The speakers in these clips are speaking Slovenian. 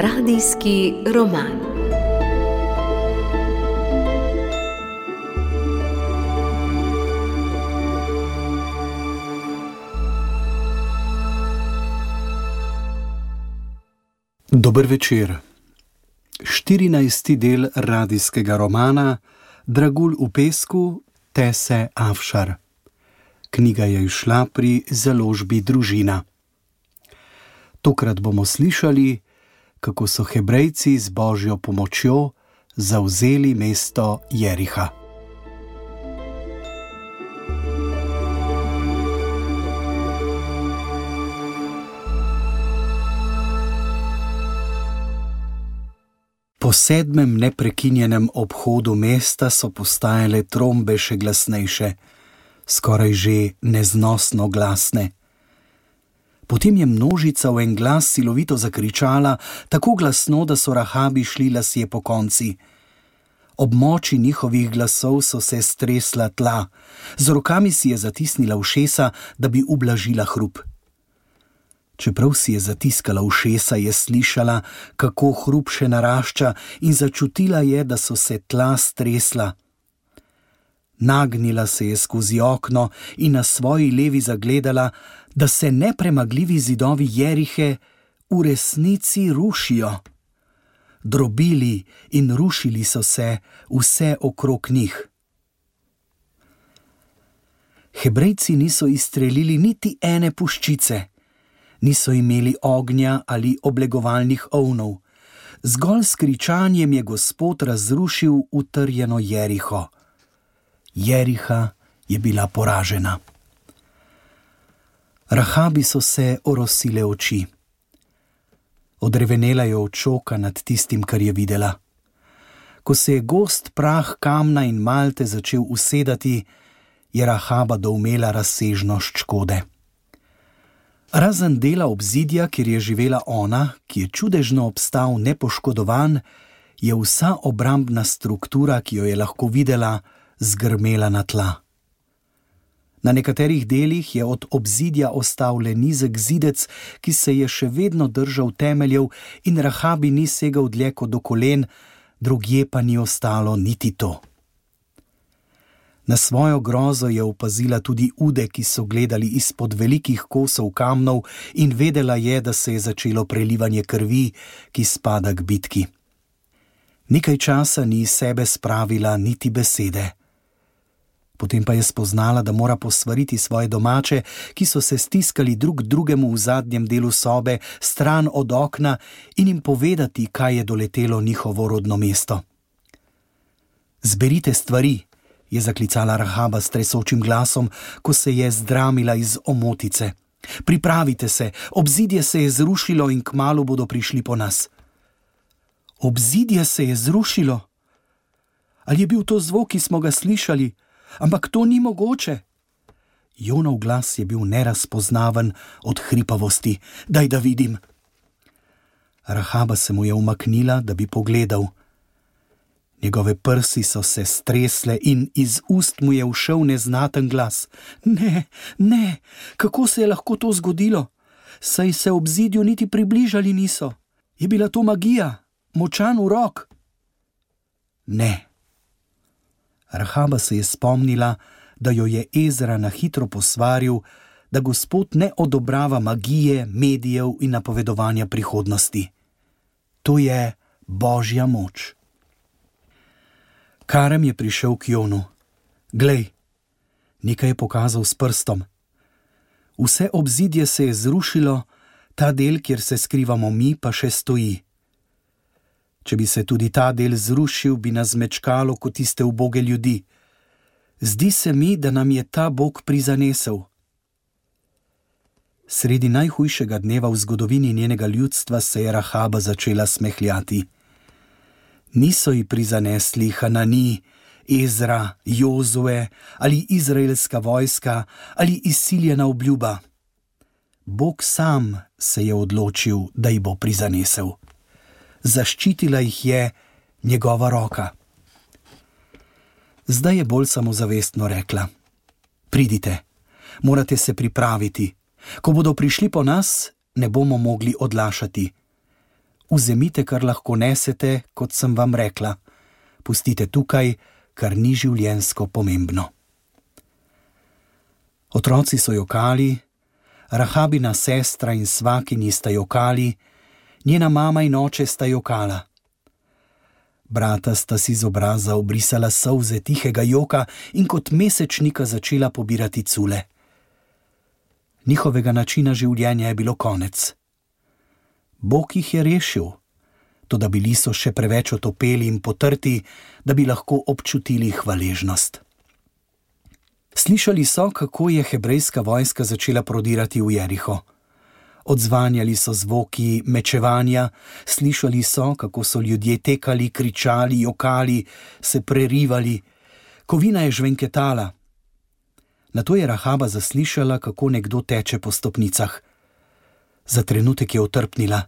Radijski roman. Dober večer. 14. del radijskega romana Dragul v pesku Tese Avšar. Knjiga je išla pri založbi Družina. Tokrat bomo slišali, kako so Hebrejci z božjo pomočjo zauzeli mesto Jeriha. Po sedmem neprekinjenem obhodu mesta so postajale trombe še glasnejše, skoraj že neznosno glasne. Potem je množica v en glas silovito zakričala, tako glasno, da so rahabi šli lasje po konci. Ob moči njihovih glasov so se stresla tla, z rokami si je zatisnila ušesa, da bi ublažila hrup. Čeprav si je zatiskala ušesa, je slišala, kako hrup še narašča, in začutila je, da so se tla stresla. Nagnila se je skozi okno in na svoji levi zagledala, da se nepremagljivi zidovi Jerihe v resnici rušijo. Drobili in rušili so se vse okrog njih. Hebrejci niso izstrelili niti ene puščice, niso imeli ognja ali oblegovalnih ovnov, zgolj s kričanjem je Gospod razrušil utrjeno Jeriho. Jeriha je bila poražena. Rahabi so se orosile oči. Odrevenela je od šoka nad tistim, kar je videla. Ko se je gost prah kamna in malte začel usedati, je Rahaba doumela razsežnost škode. Razen dela obzidja, kjer je živela ona, ki je čudežno obstal nepoškodovan, je vsa obrambna struktura, ki jo je lahko videla, zgrmela na tla. Na nekaterih delih je od obzidja ostal le nizek zidec, ki se je še vedno držal temeljev in rahabi ni segal dlje kot do kolen, drugje pa ni ostalo niti to. Na svojo grozo je opazila tudi ude, ki so gledali izpod velikih kosov kamnov, in vedela je, da se je začelo prelivanje krvi, ki spada k bitki. Nekaj časa ni iz sebe spravila niti besede. Potem pa je spoznala, da mora posvariti svoje domače, ki so se stiskali drug drugemu v zadnjem delu sobe, stran od okna, in jim povedati, kaj je doletelo njihovo rodno mesto. Zberite stvari, je zaklicala Rahaba s tresočim glasom, ko se je zdramila iz omotice. Pripravite se, obzidje se je zrušilo in kmalo bodo prišli po nas. Obzidje se je zrušilo? Ali je bil to zvok, ki smo ga slišali? Ampak to ni mogoče. Jonov glas je bil nerazpoznaven od hripavosti, daj da vidim. Rahaba se mu je umaknila, da bi pogledal. Njegove prsi so se stresle in iz ust mu je ušel neznaten glas: Ne, ne, kako se je lahko to zgodilo? Saj se ob zidju niti približali niso. Je bila to magija, močan urok? Ne. Rahaba se je spomnila, da jo je Ezra na hitro posvaril, da Gospod ne odobrava magije, medijev in napovedovanja prihodnosti. To je božja moč. Karem je prišel k Jonu. Glej, nekaj je pokazal s prstom. Vse obzidje se je zrušilo, ta del, kjer se skrivamo mi, pa še stoji. Če bi se tudi ta del zrušil, bi nas mečkalo kot tiste uboge ljudi. Zdi se mi, da nam je ta Bog prizanesel. Sredi najhujšega dneva v zgodovini njenega ljudstva se je Rahaba začela smehljati. Niso ji prizanesli Hanani, Ezra, Jozue ali izraelska vojska ali izsiljena obljuba. Bog sam se je odločil, da ji bo prizanesel zaščitila jih je njegova roka. Zdaj je bolj samozavestno rekla: Pridite, morate se pripraviti. Ko bodo prišli po nas, ne bomo mogli odlašati. Vzemite, kar lahko nesete, kot sem vam rekla. Pustite tukaj, kar ni življensko pomembno. Otroci so jokali, Rahabina sestra in svakini sta jokali, njena mama in oče sta jokala. Brata sta si z obraza obrisala solze tihega joka in kot mesečnika začela pobirati cule. Njihovega načina življenja je bilo konec. Bog jih je rešil, to da bili so še preveč otopeli in potrti, da bi lahko občutili hvaležnost. Slišali so, kako je hebrejska vojska začela prodirati v Jeriho. Odzvanjali so zvoki mečevanja, slišali so, kako so ljudje tekali, kričali, jokali, se prerivali, kovina je žvenketala. Na to je Rahaba zaslišala, kako nekdo teče po stopnicah. Za trenutek je otrpnila: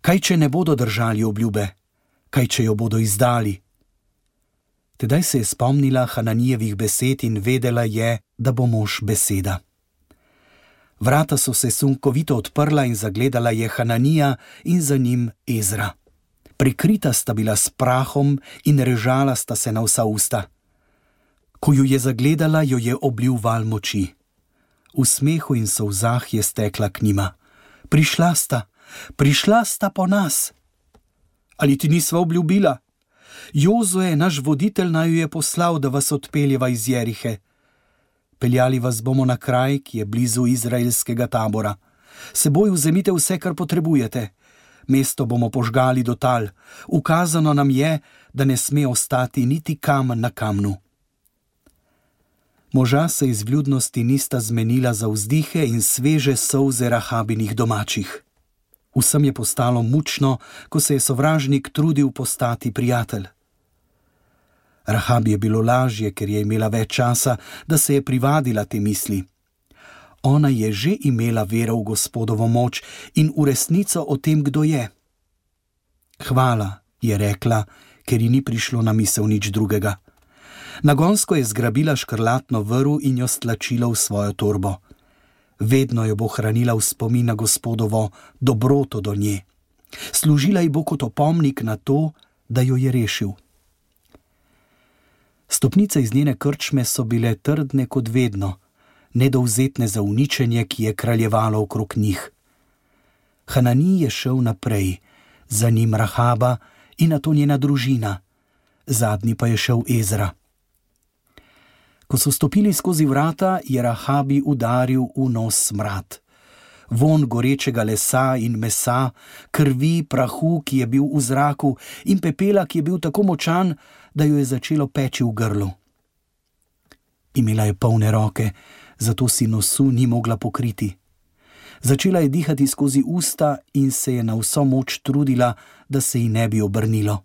Kaj če ne bodo držali obljube, kaj če jo bodo izdali? Tedaj se je spomnila Hananijevih besed in vedela je, da bo mož beseda. Vrata so se sunkovito odprla in zagledala je Hananija in za njim Ezra. Prikrita sta bila s prahom in režala sta se na vsa usta. Ko ju je zagledala, jo je oblil val moči. V smehu in solzah je stekla k njima. Prišla sta, prišla sta po nas. Ali ti nisva obljubila? Jozoje, naš voditelj, naj jo je poslal, da vas odpeljeva iz Jerihe. Peljali vas bomo na kraj, ki je blizu izraelskega tabora. Seboj vzemite vse, kar potrebujete. Mesto bomo požgali do tal. Ukazano nam je, da ne sme ostati niti kamen na kamnu. Moža se iz vljudnosti nista zmenila za vzdihe in sveže solze rahabinih domačih. Vsem je postalo mučno, ko se je sovražnik trudil postati prijatelj. Rahab je bilo lažje, ker je imela več časa, da se je privadila te misli. Ona je že imela vero v gospodovo moč in v resnico o tem, kdo je. Hvala, je rekla, ker ji ni prišlo na misel nič drugega. Nagonsko je zgrabila škrlatno vrv in jo stlačila v svojo torbo. Vedno jo bo hranila v spomin na gospodovo dobroto do nje. Služila ji bo kot opomnik na to, da jo je rešil. Stopnice iz njene krčme so bile trdne kot vedno, nedovzetne za uničenje, ki je kraljevalo okrog njih. Hanani je šel naprej, za njim Rahaba in na to njena družina, zadnji pa je šel Ezra. Ko so stopili skozi vrata, je Rahabi udaril v nos smrad. Von gorečega lesa in mesa, krvi, prahu, ki je bil v zraku, in pepela, ki je bil tako močan, da jo je začelo peči v grlu. Imela je polne roke, zato si nosu ni mogla pokriti. Začela je dihati skozi usta in se je na vso moč trudila, da se ji ne bi obrnilo.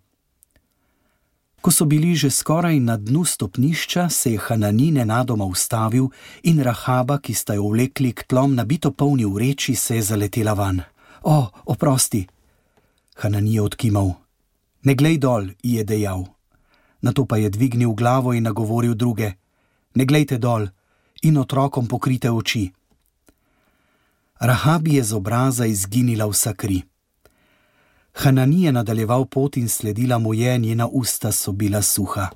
Ko so bili že skoraj na dnu stopnišča, se je Hanani nenadoma ustavil in Rahaba, ki sta jo vlekli k tlom nabito polni v reči, se je zaletela van. O, oprosti! Hanani je odkimal. Ne glej dol, je dejal na to pa je dvignil glavo in nagovoril druge: Ne glejte dol in otrokom pokrite oči. Rahabi je z obraza izginila vsa kri. Hanani je nadaljeval pot in sledila mu je, njena usta so bila suha.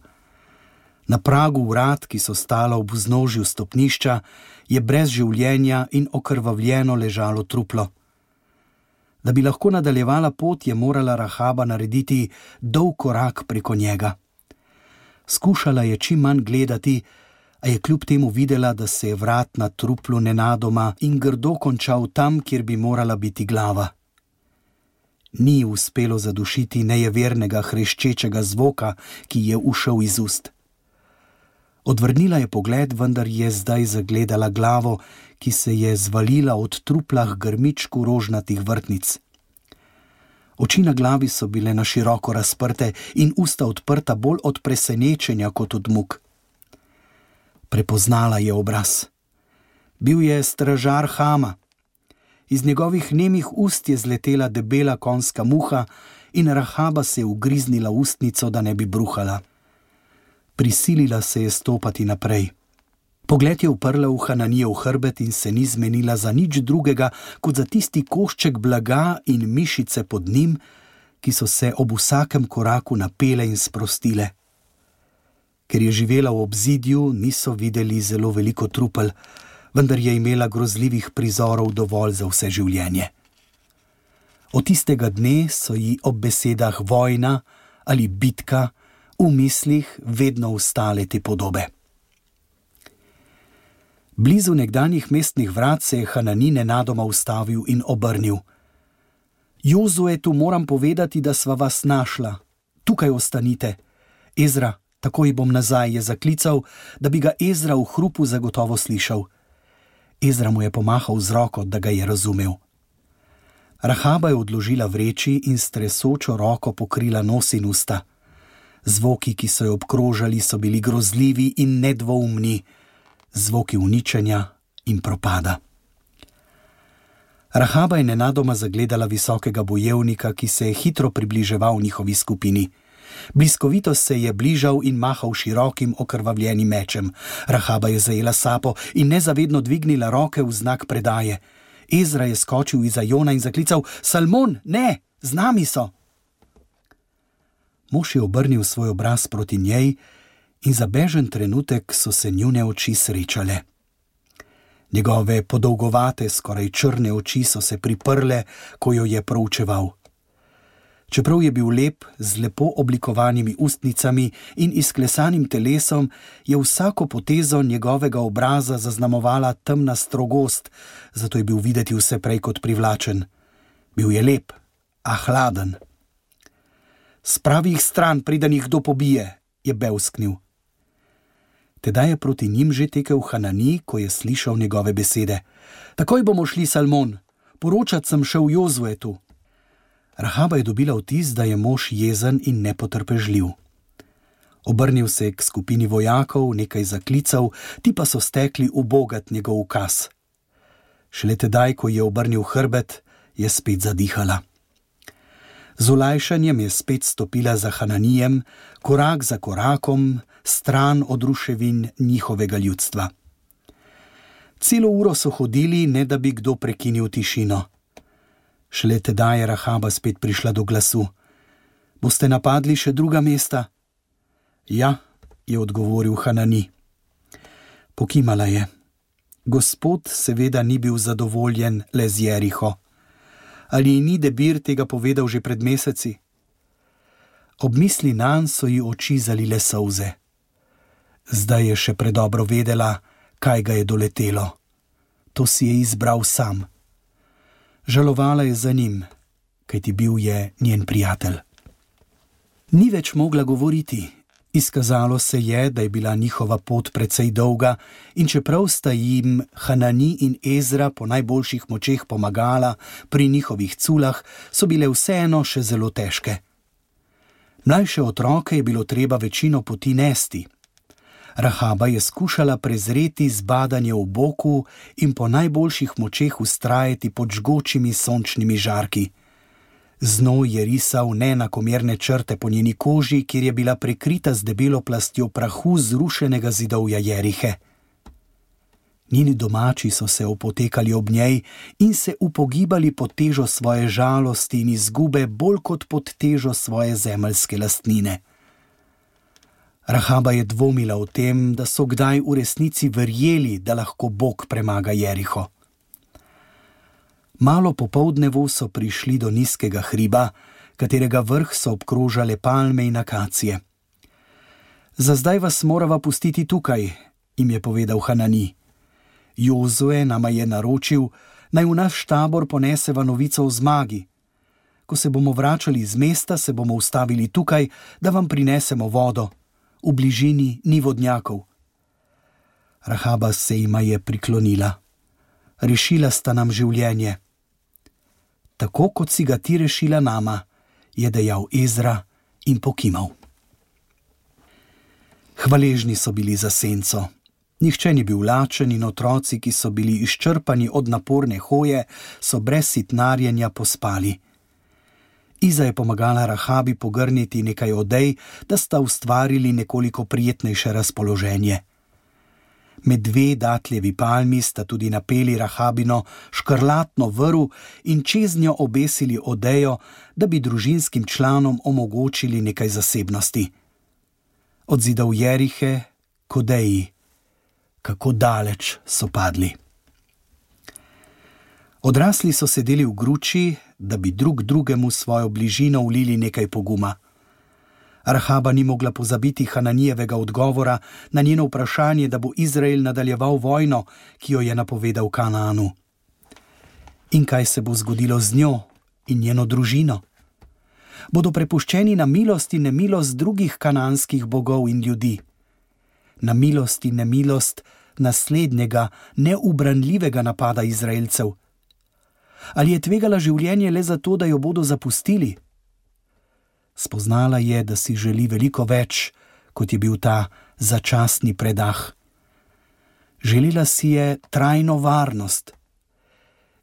Na pragu vrat, ki so stala ob vznožju stopnišča, je brez življenja in okrvavljeno ležalo truplo. Da bi lahko nadaljevala pot, je morala Rahaba narediti dolg korak preko njega. Skušala je čim manj gledati, a je kljub temu videla, da se je vrat na truplu nenadoma in grdo končal tam, kjer bi morala biti glava. Ni uspelo zadušiti nejevernega hreščečega zvoka, ki je ušel iz ust. Odvrnila je pogled, vendar je zdaj zagledala glavo, ki se je zvalila od truplah grmičku rožnatih vrtnic. Oči na glavi so bile na široko razprte in usta odprta bolj od presenečenja kot od muk. Prepoznala je obraz. Bil je stražar Hama. Iz njegovih nemih ust je zletela debela konska muha in rahaba se je ugriznila ustnico, da ne bi bruhala. Prisilila se je stopati naprej. Pogled je uprla v Hananijev hrbet in se ni zmenila za nič drugega, kot za tisti košček blaga in mišice pod njim, ki so se ob vsakem koraku napele in sprostile. Ker je živela v obzidju, niso videli zelo veliko trupel, vendar je imela grozljivih prizorov dovolj za vse življenje. Od tistega dne so ji ob besedah vojna ali bitka v mislih vedno ustale te podobe. Blizu nekdanjih mestnih vrat se je Hanani nenadoma ustavil in obrnil. Jozue, tu moram povedati, da sva vas našla. Tukaj ostanite. Ezra, takoj bom nazaj, je zaklical, da bi ga Ezra v hrupu zagotovo slišal. Ezra mu je pomahal z roko, da ga je razumel. Rahaba je odložila vreči in s tresočo roko pokrila nos in usta. Zvoki, ki so jo obkrožali, so bili grozljivi in nedvoumni, zvoki uničenja in propada. Rahaba je nenadoma zagledala visokega bojevnika, ki se je hitro približeval njihovi skupini. Bliskovito se je bližal in mahal širokim okrvavljenim mečem. Rahaba je zajela sapo in nezavedno dvignila roke v znak predaje. Ezra je skočil iz Jona in zaklical: Salmon, ne, z nami so. Mož je obrnil svoj obraz proti njej in za bežen trenutek so se njune oči srečale. Njegove podolgovate, skoraj črne oči so se priprle, ko jo je proučeval. Čeprav je bil lep, z lepo oblikovanimi ustnicami in izklesanim telesom, je vsako potezo njegovega obraza zaznamovala temna strogost, zato je bil videti vse prej kot privlačen. Bil je lep, a hladen. Spravi jih stran, preden jih kdo pobije, je belsknil. Tedaj je proti njim že tekel Hanani, ko je slišal njegove besede. Takoj bomo šli, Salmon, poročati sem šel Jozuetu. Rahaba je dobila vtis, da je mož jezen in nepotrpežljiv. Obrnil se je k skupini vojakov, nekaj zaklical, ti pa so stekli v bogat njegov ukaz. Šele tedaj, ko je obrnil hrbet, je spet zadihala. Z olajšanjem je spet stopila za Hananijem, korak za korakom, stran od ruševin njihovega ljudstva. Celo uro so hodili, ne da bi kdo prekinil tišino. Šele tedaj je Rahaba spet prišla do glasu: Boste napadli še druga mesta? Ja, je odgovoril Hanani. Pokimala je. Gospod seveda ni bil zadovoljen le z Jeriho. Ali ni debir tega povedal že pred meseci? Ob misli na nj so ji oči zalile solze. Zdaj je še predobro vedela, kaj ga je doletelo. To si je izbral sam žalovala je za njim, kajti bil je njen prijatelj. Ni več mogla govoriti. Izkazalo se je, da je bila njihova pot precej dolga, in čeprav sta jim Hanani in Ezra po najboljših močeh pomagala pri njihovih culah, so bile vseeno še zelo težke. Mlajše otroke je bilo treba večino poti nesti, Rahaba je skušala prezreti zbadanje v boku in po najboljših močeh ustrajati pod žgočimi sončnimi žarki. Znoj je risal neenakomerne črte po njeni koži, kjer je bila prekrita z debelo plastjo prahu zrušenega zidovja Jerihe. Njeni domači so se opotekali ob njej in se upogibali pod težo svoje žalosti in izgube, bolj kot pod težo svoje zemeljske lastnine. Rahaba je dvomila o tem, da so kdaj v resnici verjeli, da lahko Bog premaga Jeriho. Malo popovdnevu so prišli do nizkega hriba, katerega vrh so obkrožale palme in akacije. Za zdaj vas morava pustiti tukaj, jim je povedal Hanani. Jozue nama je naročil, naj v naš tabor poneseva novico o zmagi. Ko se bomo vračali iz mesta, se bomo ustavili tukaj, da vam prinesemo vodo v bližini ni vodnjakov. Rahaba se jima je priklonila. Rešila sta nam življenje. Tako kot si ga ti rešila nama, je dejal Ezra in pokimal. Hvaležni so bili za senco. Nihče ni bil lačen in otroci, ki so bili izčrpani od naporne hoje, so brez sitnarjenja pospali. Iza je pomagala Rahabi pogrniti nekaj odej, da sta ustvarili nekoliko prijetnejše razpoloženje. Med dve datljevi palmi sta tudi napeli rahabino škrlatno vrv in čez njo obesili odejo, da bi družinskim članom omogočili nekaj zasebnosti. Od zidov Jerihe, kodeji, kako daleč so padli. Odrasli so sedeli v gruči, da bi drug drugemu svojo bližino ulili nekaj poguma. Rahaba ni mogla pozabiti Hananijevega odgovora na njeno vprašanje, da bo Izrael nadaljeval vojno, ki jo je napovedal Kanaanu. In kaj se bo zgodilo z njo in njeno družino? Bodo prepuščeni na milost in nemilost drugih kananskih bogov in ljudi, na milost in nemilost naslednjega neubranljivega napada Izraelcev? Ali je tvegala življenje le zato, da jo bodo zapustili? Spoznala je, da si želi veliko več, kot je bil ta začasni predah. Želela si je trajno varnost.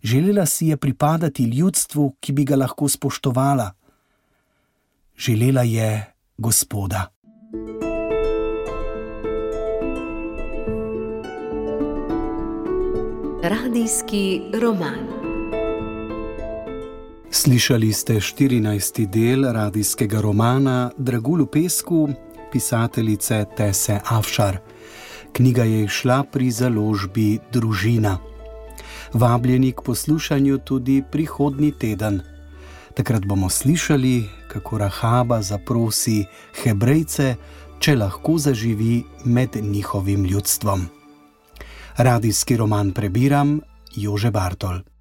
Želela si je pripadati ljudstvu, ki bi ga lahko spoštovala. Želela je Gospoda. Radijski roman. Slišali ste 14. del radijskega romana Dragulu pesku pisateljice Tese Avšar. Knjiga je išla pri založbi Družina. Vabljeni k poslušanju tudi prihodnji teden. Takrat bomo slišali, kako Rahaba zaprosi Hebrejce, če lahko zaživi med njihovim ljudstvom. Radijski roman prebiram Jože Bartol.